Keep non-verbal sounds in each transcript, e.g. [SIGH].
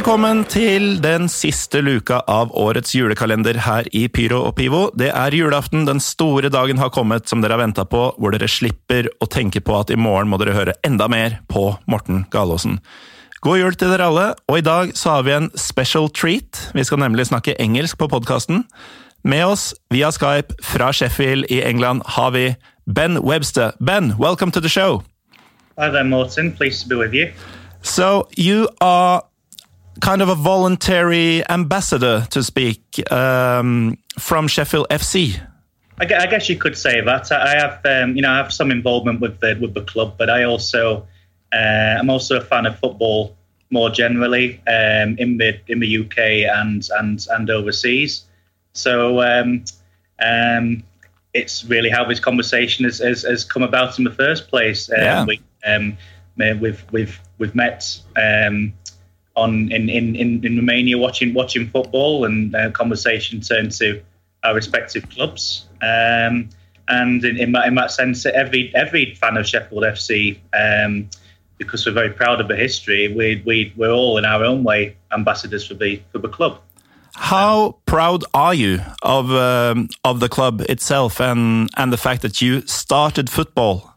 Velkommen til den siste luka av årets julekalender her i Pyro og Pivo. Det er julaften, den store dagen har kommet som dere har venta på, hvor dere slipper å tenke på at i morgen må dere høre enda mer på Morten Galaasen. God jul til dere alle, og i dag så har vi en special treat. Vi skal nemlig snakke engelsk på podkasten. Med oss via Skype fra Sheffield i England har vi Ben Webster. Ben, welcome to the show. Hi there, Morten. Pleased to be with you. So you are kind of a voluntary ambassador, to speak, um, from Sheffield FC. I guess you could say that. I have, um, you know, I have some involvement with the with the club, but I also, uh, I'm also a fan of football more generally um, in the in the UK and and and overseas. So um, um, it's really how this conversation has, has, has, come about in the first place. Um, yeah. We, um, we've we've we've met um, on in, in, in, Romania watching watching football, and uh, conversation turned to our respective clubs. Um, and in, in, that, in that sense, every every fan of Sheffield FC, um, because we're very proud of the history, we, we we're all in our own way ambassadors for the for the club. How proud are you of um, of the club itself and and the fact that you started football?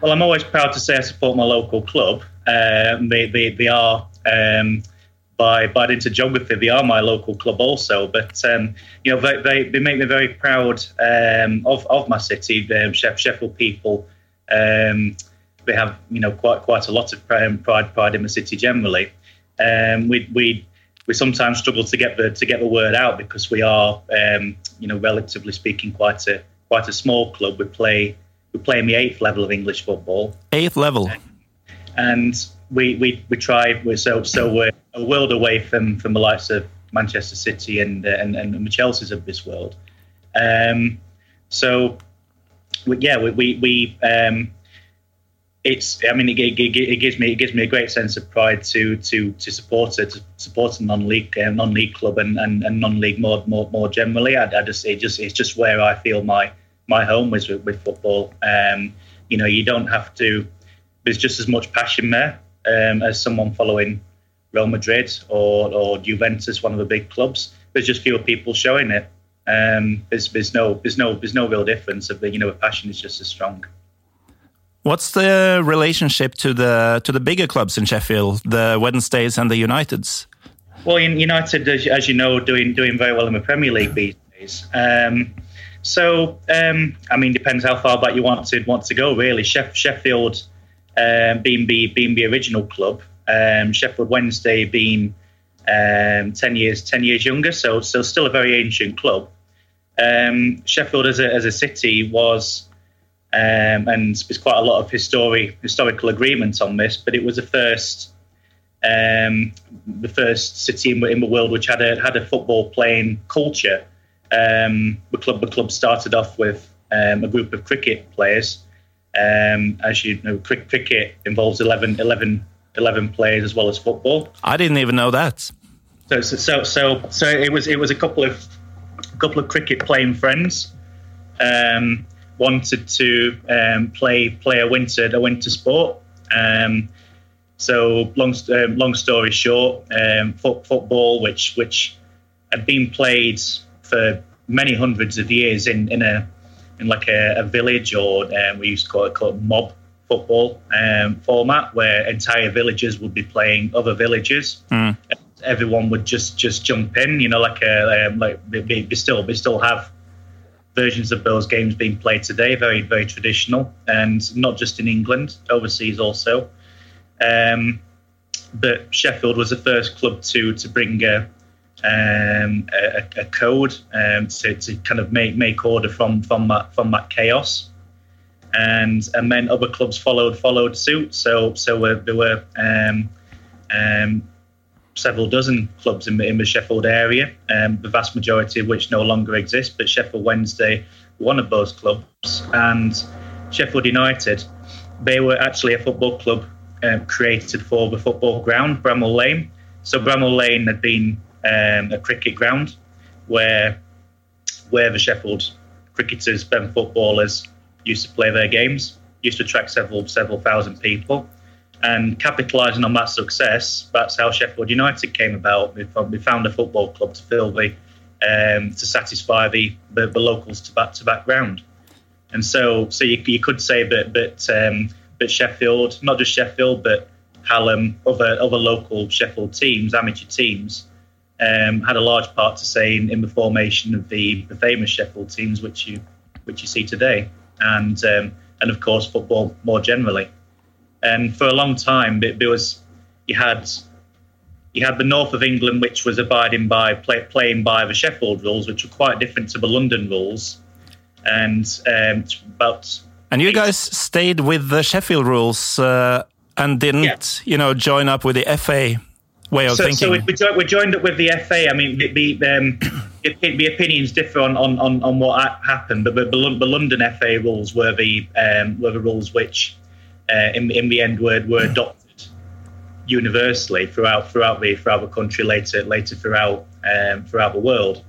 Well, I'm always proud to say I support my local club. Um, they, they, they are um, by by into geography. They are my local club also, but um, you know they, they, they, make me very proud um, of of my city. The Sheffield people, um, they have you know quite quite a lot of pride pride in the city generally. Um, we we we sometimes struggle to get the to get the word out because we are um, you know relatively speaking quite a quite a small club. We play we play in the eighth level of English football. Eighth level. And we we we try. We're so so we're a world away from from the likes of Manchester City and uh, and, and the Chelseas of this world. Um, so we, yeah, we we, we um, it's I mean it, it, it, gives me it gives me a great sense of pride to to to support it to support a non-league uh, non-league club and, and, and non-league more more more generally. I, I just it just it's just where I feel my my home is with, with football. Um, you know, you don't have to. There's just as much passion there um, as someone following Real Madrid or, or Juventus, one of the big clubs. There's just fewer people showing it. Um, there's, there's no there's no there's no real difference. Of the, you know, the passion is just as strong. What's the relationship to the to the bigger clubs in Sheffield, the Wednesdays and the Uniteds? Well, United, as you know, doing doing very well in the Premier League these days. Um, so, um, I mean, depends how far back you want to want to go. Really, Sheffield um, being the being the original club, um, Sheffield Wednesday being um, ten years ten years younger, so so still a very ancient club. Um, Sheffield as a as a city was, um, and there's quite a lot of history historical agreement on this, but it was the first. Um, the first city in, in, the world which had a had a football playing culture. the club the club started off with a group of cricket players um, as you know, cricket involves 11, 11, 11 players as well as football. I didn't even know that. So, so, so, so it was it was a couple of a couple of cricket playing friends um, wanted to um, play play a winter a winter sport. Um, so long um, long story short, um, foot, football, which which had been played for many hundreds of years in in a in like a, a village or um, we used to call it, call it mob football um, format where entire villages would be playing other villages. Mm. Everyone would just just jump in, you know, like a um, like they, they still they still have versions of those games being played today, very very traditional, and not just in England, overseas also. Um, but Sheffield was the first club to to bring a um, a, a, code um, to, to kind of make make order from from that from that chaos, and and then other clubs followed followed suit. So so uh, there were um, um, several dozen clubs in the, in the Sheffield area, um, the vast majority of which no longer exist. But Sheffield Wednesday, one of those clubs, and Sheffield United, they were actually a football club um, created for the football ground, Bramall Lane. So Bramall Lane had been um, a cricket ground where where the Sheffield cricketers, Ben footballers, used to play their games. Used to attract several several thousand people, And capitalising on that success, that's how Sheffield United came about. We, we found a football club to fill the um, to satisfy the, the, the locals to back to background. And so, so you, you could say that, but um, but Sheffield, not just Sheffield, but Hallam, other other local Sheffield teams, amateur teams, um, had a large part to say in, in the formation of the, the, famous Sheffield teams, which you which you see today, and um, and of course football more generally. And for a long time, it, there was you had you had the north of England, which was abiding by play, playing by the Sheffield rules, which were quite different to the London rules, and um, about. And you guys stayed with the Sheffield rules uh, and didn't, yeah. you know, join up with the FA way of so, thinking. So we, we, joined up with the FA. I mean, the, the, um, [COUGHS] the opinions differ on, on, on, on what happened, but the, the London FA rules were the um, were the rules which, uh, in in the end, were were adopted universally throughout throughout the throughout the country, later later throughout um, throughout the world.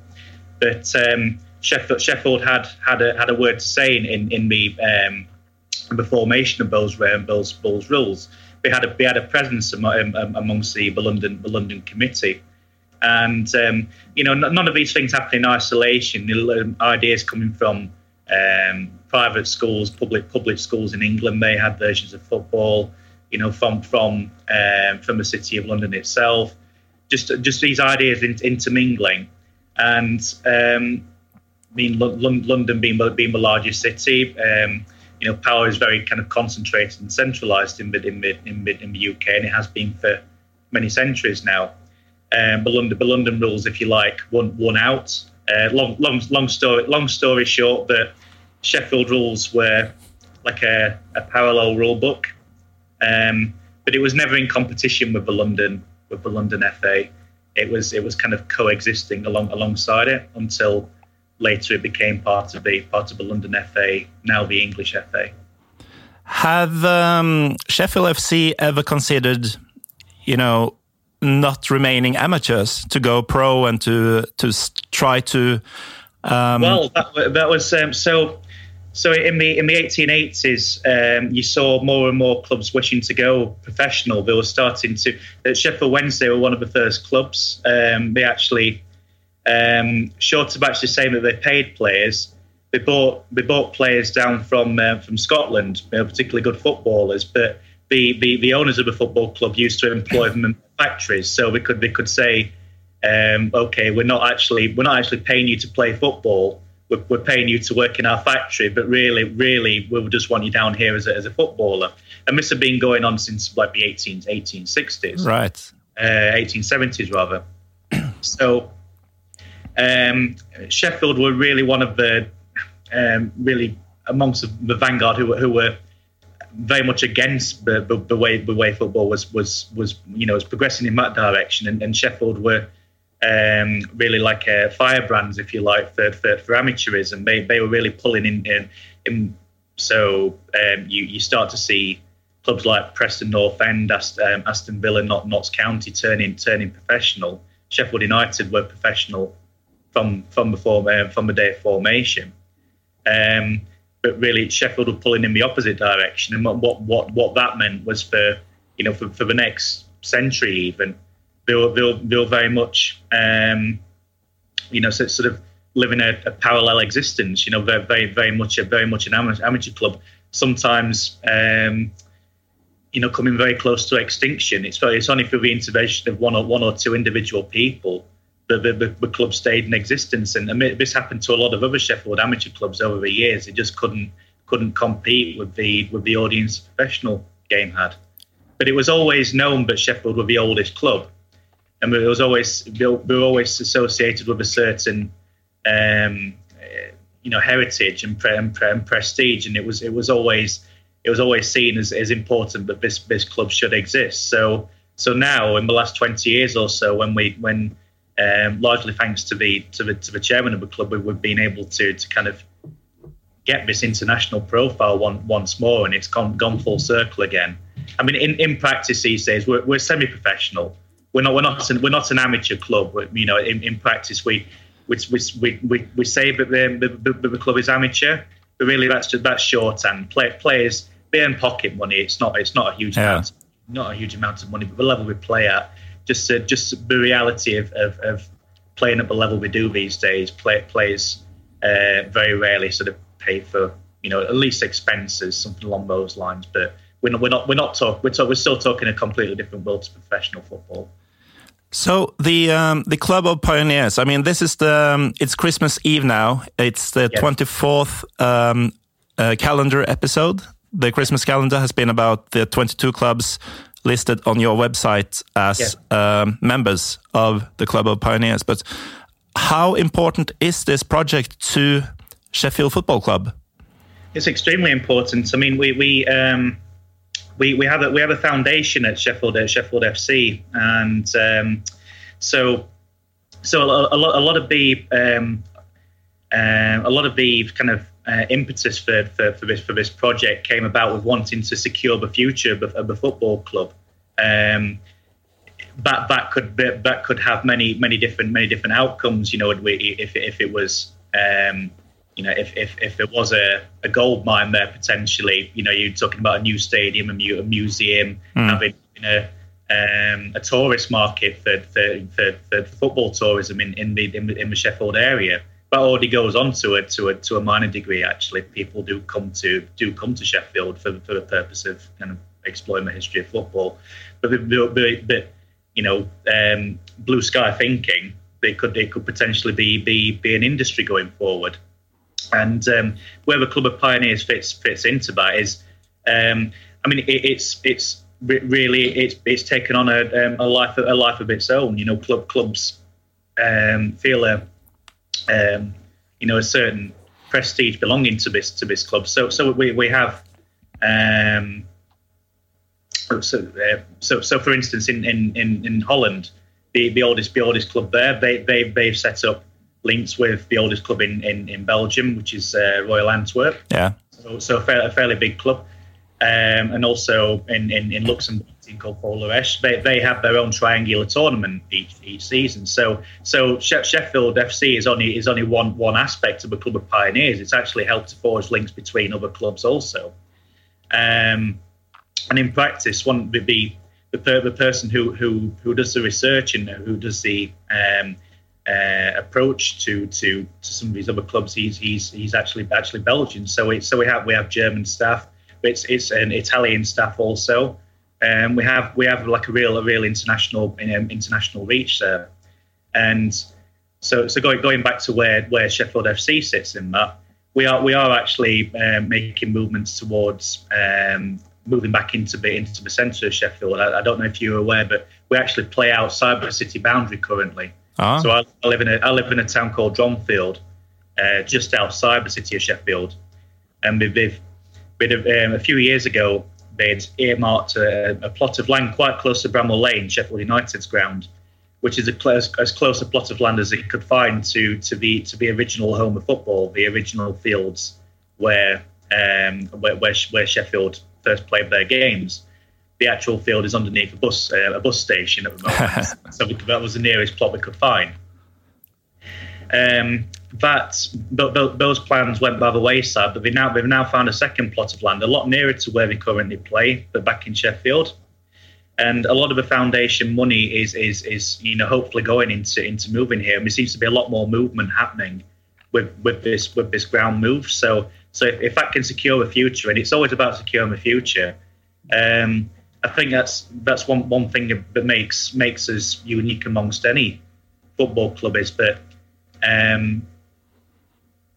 But um, Sheffield, Sheffield had had a had a word to say in in the um, the formation of those um, those, those rules. They had a they had a presence among, um, amongst the, London the London committee. And um, you know, none of these things happen in isolation. The ideas coming from um, private schools, public public schools in England, they had versions of football you know, from from um, from the city of London itself. Just just these ideas in, intermingling, and um, I mean London being being the largest city, um, you know, power is very kind of concentrated and centralised in the in in in the UK, and it has been for many centuries now. Um, but London, the London rules, if you like, won won out. Uh, long long long story long story short, that Sheffield rules were like a, a parallel rule book um, but it was never in competition with the London with the London FA. It was it was kind of coexisting along alongside it until later it became part of the part of the London FA, now the English FA. Have um, Sheffield FC ever considered, you know, not remaining amateurs to go pro and to to try to? Um... Well, that, that was um, so. So in the in the 1880s, um, you saw more and more clubs wishing to go professional. They were starting to. At Sheffield Wednesday were one of the first clubs. Um, they actually, um, short of actually saying that they paid players, they bought they bought players down from uh, from Scotland, you know, particularly good footballers. But the, the the owners of the football club used to employ them in factories, so we could they could say, um, okay, we're not actually we're not actually paying you to play football we're, we're, paying you to work in our factory, but really, really, we just want you down here as a, as a footballer. And this had been going on since like the 18, 1860s. Right. Uh, 1870s, rather. [CLEARS THROAT] so um, Sheffield were really one of the, um, really amongst the vanguard who, who were very much against the, the, the, way the way football was was was you know was progressing in that direction, and, and Sheffield were um, really like uh, firebrands, if you like, for, for, for amateurism. They, they were really pulling in. in, in so um, you, you start to see clubs like Preston North End, Aston, um, Aston Villa, not Notts County turning turning professional. Sheffield United were professional from from before uh, from the day of formation. Um, but really, Sheffield were pulling in the opposite direction, and what what what that meant was for you know for, for the next century even they'll they'll they'll very much um, you know sort of living a, a, parallel existence. You know, very very very much a very much an amateur club. Sometimes. Um, you know, coming very close to extinction. It's it's only through the intervention of one or one or two individual people the, the, the club stayed in existence. And, this happened to a lot of other Sheffield amateur clubs over the years. It just couldn't couldn't compete with the with the audience professional game had. But it was always known that Sheffield were the oldest club and it was always we were always associated with a certain um, you know heritage and, pre- and, pre- and, prestige, and it was it was always it was always seen as, as important that this this club should exist. So so now in the last twenty years or so, when we when um, largely thanks to the to the to the chairman of the club, we've been able to to kind of get this international profile one, once more, and it's gone gone full circle again. I mean, in, in practice these days, we're, we're semi-professional we're not we're not an, we're not an amateur club. You know, in, in practice, we we, we, we, we say that the, the, the, club is amateur, but really that's just, that's short and play, players they earn pocket money. It's not it's not a huge yeah. amount. not a huge amount of money, but the level we play at, just just the reality of, of, of, playing at the level we do these days. Play, players uh, very rarely sort of pay for you know at least expenses, something along those lines. But we're not we're not we're not talk, we're, talk, we're still talking a completely different world to professional football. So the um, the Club of Pioneers. I mean, this is the um, it's Christmas Eve now. It's the twenty yes. fourth um, uh, calendar episode. The Christmas calendar has been about the twenty two clubs listed on your website as yeah. um, members of the Club of Pioneers. But how important is this project to Sheffield Football Club? It's extremely important. I mean, we we um, we, we have a we have a foundation at Sheffield at Sheffield FC, and um, so so a, a, lot a lot of the um, uh, a lot of the kind of uh, impetus for, for, for, this for this project came about with wanting to secure the future of, of the football club. Um, that that could that could have many many different many different outcomes. You know, if if it was um, you know if if, if there was a, a gold mine there potentially, you know, you're talking about a new stadium, a, mu- a museum, mm. having you know. Um, a tourist market for, for, for, for football tourism in, in the in, in the Sheffield area that already goes on to a to a to a minor degree. Actually, people do come to do come to Sheffield for for the purpose of kind of exploring the history of football. But but, but you know, um, blue sky thinking, they could they could potentially be be be an industry going forward. And um, where the Club of Pioneers fits fits into that is, um, I mean, it, it's it's really it's it's taken on a, um, a life a life of its own. You know, club clubs um, feel a um, you know a certain prestige belonging to this to this club. So so we we have. Um, so, uh, so, so for instance, in, in, in, in Holland, the, the oldest the oldest club there, they, they they've set up links with the oldest club in, in, in Belgium, which is uh, Royal Antwerp. Yeah. So, so a, fairly, a fairly big club, um, and also in in, in Luxembourg, team called Pôle l'Arche. They, they have their own triangular tournament each, each season. So so Sheffield FC is only is only one one aspect of a club of pioneers. It's actually helped to forge links between other clubs also. Um, and in practice, one would be the, the person who, who who does the research and who does the um, uh, approach to, to to some of these other clubs. He's he's he's actually actually Belgian. So we so we have we have German staff. It's it's an Italian staff also. Um, we have we have like a real a real international um, international reach there, and so so going going back to where where Sheffield FC sits in that, we are we are actually um, making movements towards um, moving back into the into the centre of Sheffield. I, I, don't know if you're aware, but we actually play outside the city boundary currently. Ah. So I, I, live in a I live in a town called Dronfield, uh, just outside the city of Sheffield, and we've, we've, um, a few years ago they'd earmarked a, a, plot of land quite close to Bramall Lane, Sheffield United's ground, which is a, as, as close a plot of land as it could find to to the to the original home of football, the original fields where um, where, where, where Sheffield first played their games. The actual field is underneath a bus uh, a bus station at the moment, [LAUGHS] so that was the nearest plot we could find. Um, that those plans went by the wayside, but they now they've now found a second plot of land a lot nearer to where they currently play, but back in Sheffield. And a lot of the foundation money is is is you know hopefully going into into moving here, and there seems to be a lot more movement happening with with this with this ground move. So so if, if that can secure a future, and it's always about securing the future, um, I think that's that's one one thing that makes makes us unique amongst any football club is that um,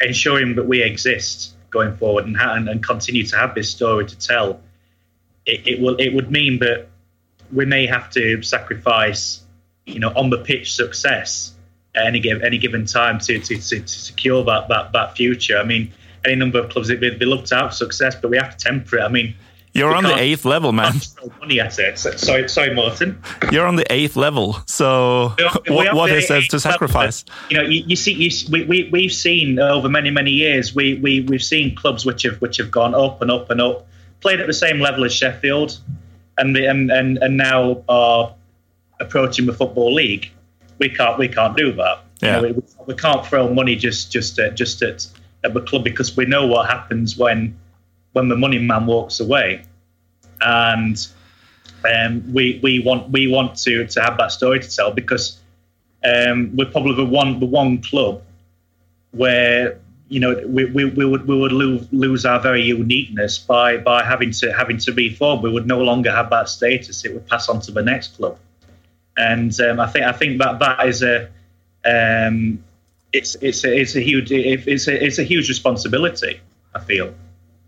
ensuring that we exist going forward and, ha- and, continue to have this story to tell. It, it will it would mean that we may have to sacrifice, you know, on the pitch success at any give, any given time to, to, to, to secure that, that that future. I mean, any number of clubs they, they love to have success, but we have to temper it. I mean, you're on the eighth level, man. Money at it. Sorry, sorry, Martin. You're on the eighth level. So we are, we what, what is there to sacrifice? Level, you know, you, you see, you, we, we we've seen over many many years. We we we've seen clubs which have which have gone up and up and up, played at the same level as Sheffield, and the, and and and now are approaching the football league. We can't we can't do that. Yeah. You know, we, we, can't throw money just just at, just at, at the club because we know what happens when when the money man walks away. And um, we we want we want to to have that story to tell because um, we're probably the one the one club where you know we, we, we would we would lose, lose our very uniqueness by by having to having to reform. We would no longer have that status. It would pass on to the next club, and um, I think I think that that is a um, it's it's a, it's a huge it's a it's a huge responsibility. I feel,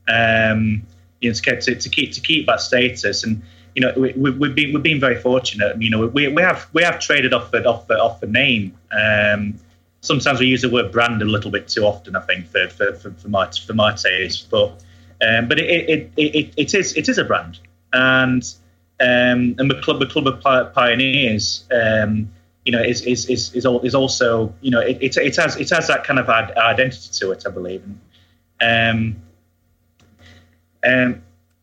um, you know, to, to, to keep to keep that status and you know, we, we, have been we've been very fortunate. You know, we, we have we have traded off the off the off the name. Um, sometimes we use the word brand a little bit too often. I think for for, for, for my for my taste, but um, but it, it, it, it is it is a brand, and um, and the club the club of pioneers. Um, you know, is is is is, also you know it, it, it has it has that kind of identity to it, I believe. And, um, um,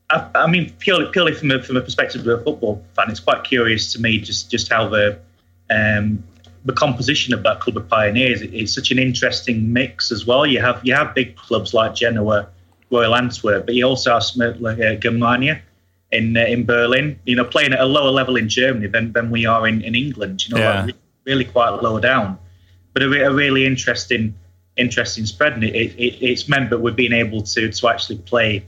I, I, mean, purely purely from a, from a perspective of a football fan, it's quite curious to me just just how the um, the composition of that club of pioneers is such an interesting mix as well. You have you have big clubs like Genoa, Royal Antwerp, but you also have like uh, Germania in uh, in Berlin. You know, playing at a lower level in Germany than, than we are in, in England. You know, yeah. like really quite low down, but a, a really interesting interesting spread, and it, it, it's meant that we've been able to to actually play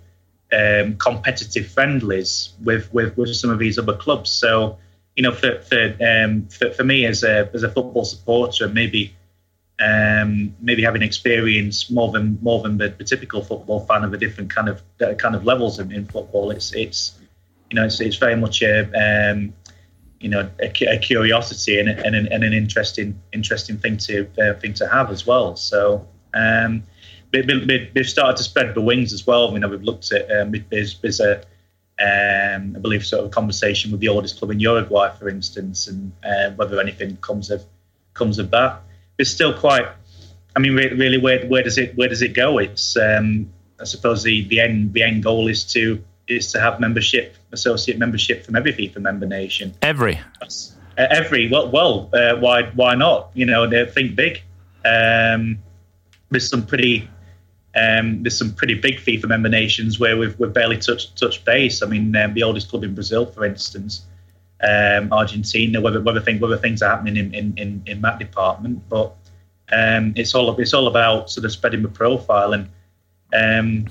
um, competitive friendlies with, with with some of these other clubs. So you know, for for um, for, for, me as a as a football supporter, maybe um, maybe having experience more than more than the, the, typical football fan of the different kind of kind of levels in, in football. It's it's you know it's, it's very much a um, you know a, a curiosity and, and, an, and an interesting interesting thing to uh, thing to have as well. So. Um, they've started to spread the wings as well. You know, we've looked at um, there's, there's a um, I believe sort of a conversation with the oldest club in Uruguay, for instance, and uh, whether anything comes of comes of that. It's still quite. I mean, really, where where does it where does it go? It's um, I suppose the the end the end goal is to is to have membership, associate membership from every FIFA member nation. Every. Uh, every well, well, uh, why why not? You know, they think big. Um, there's some pretty um, there's some pretty big FIFA member nations where we've, we've barely touched touched base. I mean, um, the oldest club in Brazil, for instance, um, Argentina. Whether whether, thing, whether things are happening in, in, in, in that department, but um, it's all it's all about sort of spreading the profile. And um,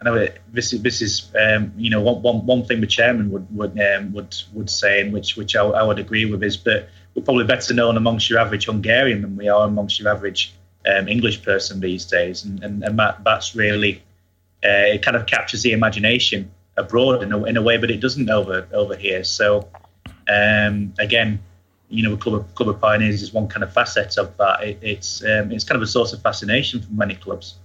I know it, this is this is um, you know one, one, one thing the chairman would would would would say, and which which I, I would agree with, is that we're probably better known amongst your average Hungarian than we are amongst your average um, English person these days, and, and, and that, that's really uh, it kind of captures the imagination abroad in a, in a way, but it doesn't over over here. So um, again, you know, Club of, Club of Pioneers is one kind of facet of that. It, it's um, it's kind of a source of fascination for many clubs,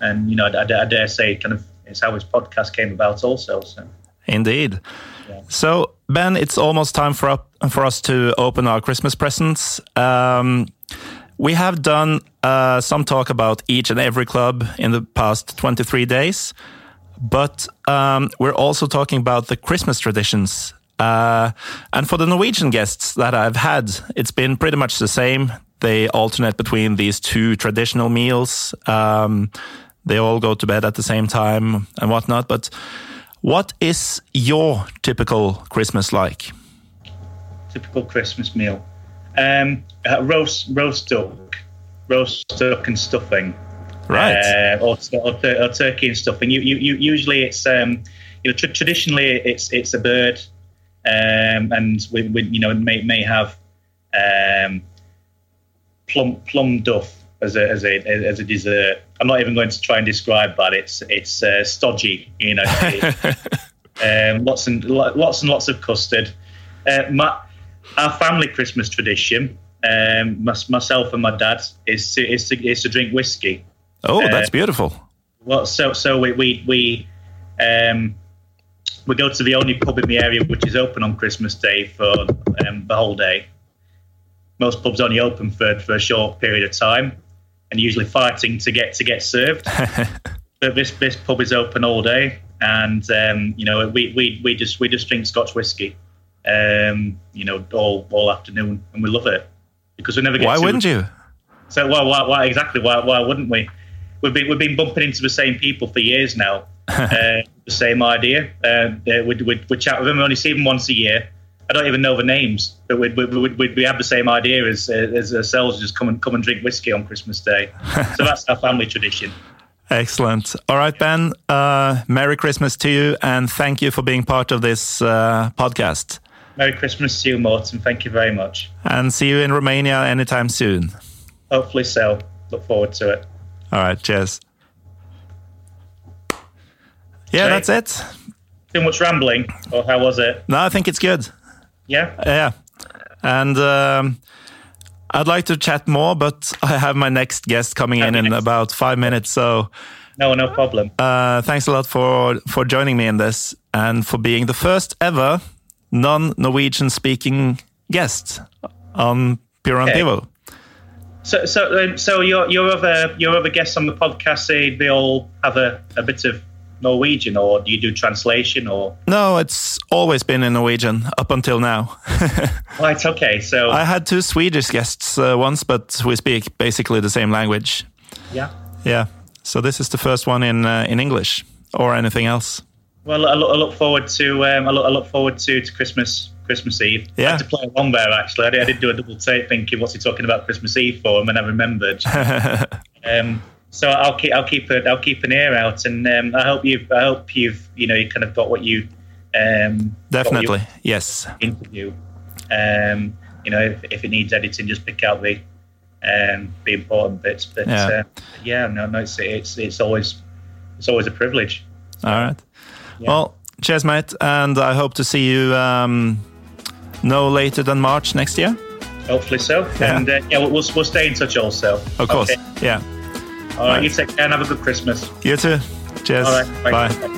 and you know, I, I, I, dare say, kind of it's how his podcast came about, also. So. Indeed. Yeah. So Ben, it's almost time for up, for us to open our Christmas presents. Um, we have done uh, some talk about each and every club in the past 23 days, but um, we're also talking about the Christmas traditions. Uh, and for the Norwegian guests that I've had, it's been pretty much the same. They alternate between these two traditional meals. Um, they all go to bed at the same time and whatnot. But what is your typical Christmas like? Typical Christmas meal. Um, uh, roast roast duck, roast duck and stuffing, right? Uh, or, or, or, turkey and stuffing. You, you, you usually it's um, you know tr- traditionally it's it's a bird, um, and we, we you know may may have um, plum plum duff as a as a as a dessert. I'm not even going to try and describe that. It's it's uh, stodgy, you know. [LAUGHS] um, lots and lots and lots of custard. Uh, my, our family Christmas tradition, um, myself and my dad, is to, is to, is to drink whiskey. Oh, that's uh, beautiful. Well, so so we we we, um, we go to the only pub in the area which is open on Christmas Day for um, the whole day. Most pubs only open for for a short period of time, and usually fighting to get to get served. [LAUGHS] but this this pub is open all day, and um, you know we, we we just we just drink Scotch whiskey um, you know, all all afternoon, and we love it because we never get. Why wouldn't you? So, well, why, why exactly? Why, why wouldn't we? We've been we've been bumping into the same people for years now. [LAUGHS] uh, the same idea. Uh, we'd, we'd, we'd chat with them. We only see them once a year. I don't even know the names, but we'd, we'd, we'd, we have the same idea as, as ourselves, just come and come and drink whiskey on Christmas Day. [LAUGHS] so that's our family tradition. Excellent. All right, Ben. Uh, Merry Christmas to you, and thank you for being part of this uh, podcast. Merry Christmas to you, Morten. Thank you very much. And see you in Romania anytime soon. Hopefully so. Look forward to it. All right. Cheers. Yeah, Great. that's it. Too much rambling, or how was it? No, I think it's good. Yeah. Yeah. And um, I'd like to chat more, but I have my next guest coming in in about five minutes. So. No, no problem. Uh, thanks a lot for for joining me in this and for being the first ever non-Norwegian speaking guest on Pyro okay. Pivo. So, so, um, so your your other your other guests on the podcast say they all have a, a bit of Norwegian, or do you do translation, or? No, it's always been in Norwegian up until now. [LAUGHS] right. Okay. So I had two Swedish guests uh, once, but we speak basically the same language. Yeah. Yeah. So this is the first one in uh, in English or anything else. Well, I look, I look forward to um, I, look, I look forward to, to Christmas Christmas Eve. Yeah. I had to play along there actually. I did, I did do a double take thinking, what's he talking about Christmas Eve for? And then I remembered. [LAUGHS] um, so I'll keep I'll keep a, I'll keep an ear out, and um, I hope you've I hope you've you know you kind of got what you um, definitely you yes interview. Um, you know, if, if, it needs editing, just pick out the um, the important bits. But yeah, uh, yeah no, no, it's, it's it's always it's always a privilege. All right. Yeah. Well, cheers, mate, and I hope to see you um, no later than March next year. Hopefully so. Yeah. And uh, yeah, we'll, we'll stay in touch also. Of course. Okay. Yeah. All right, you take care and have a good Christmas. You too. Cheers. All right. Bye. bye.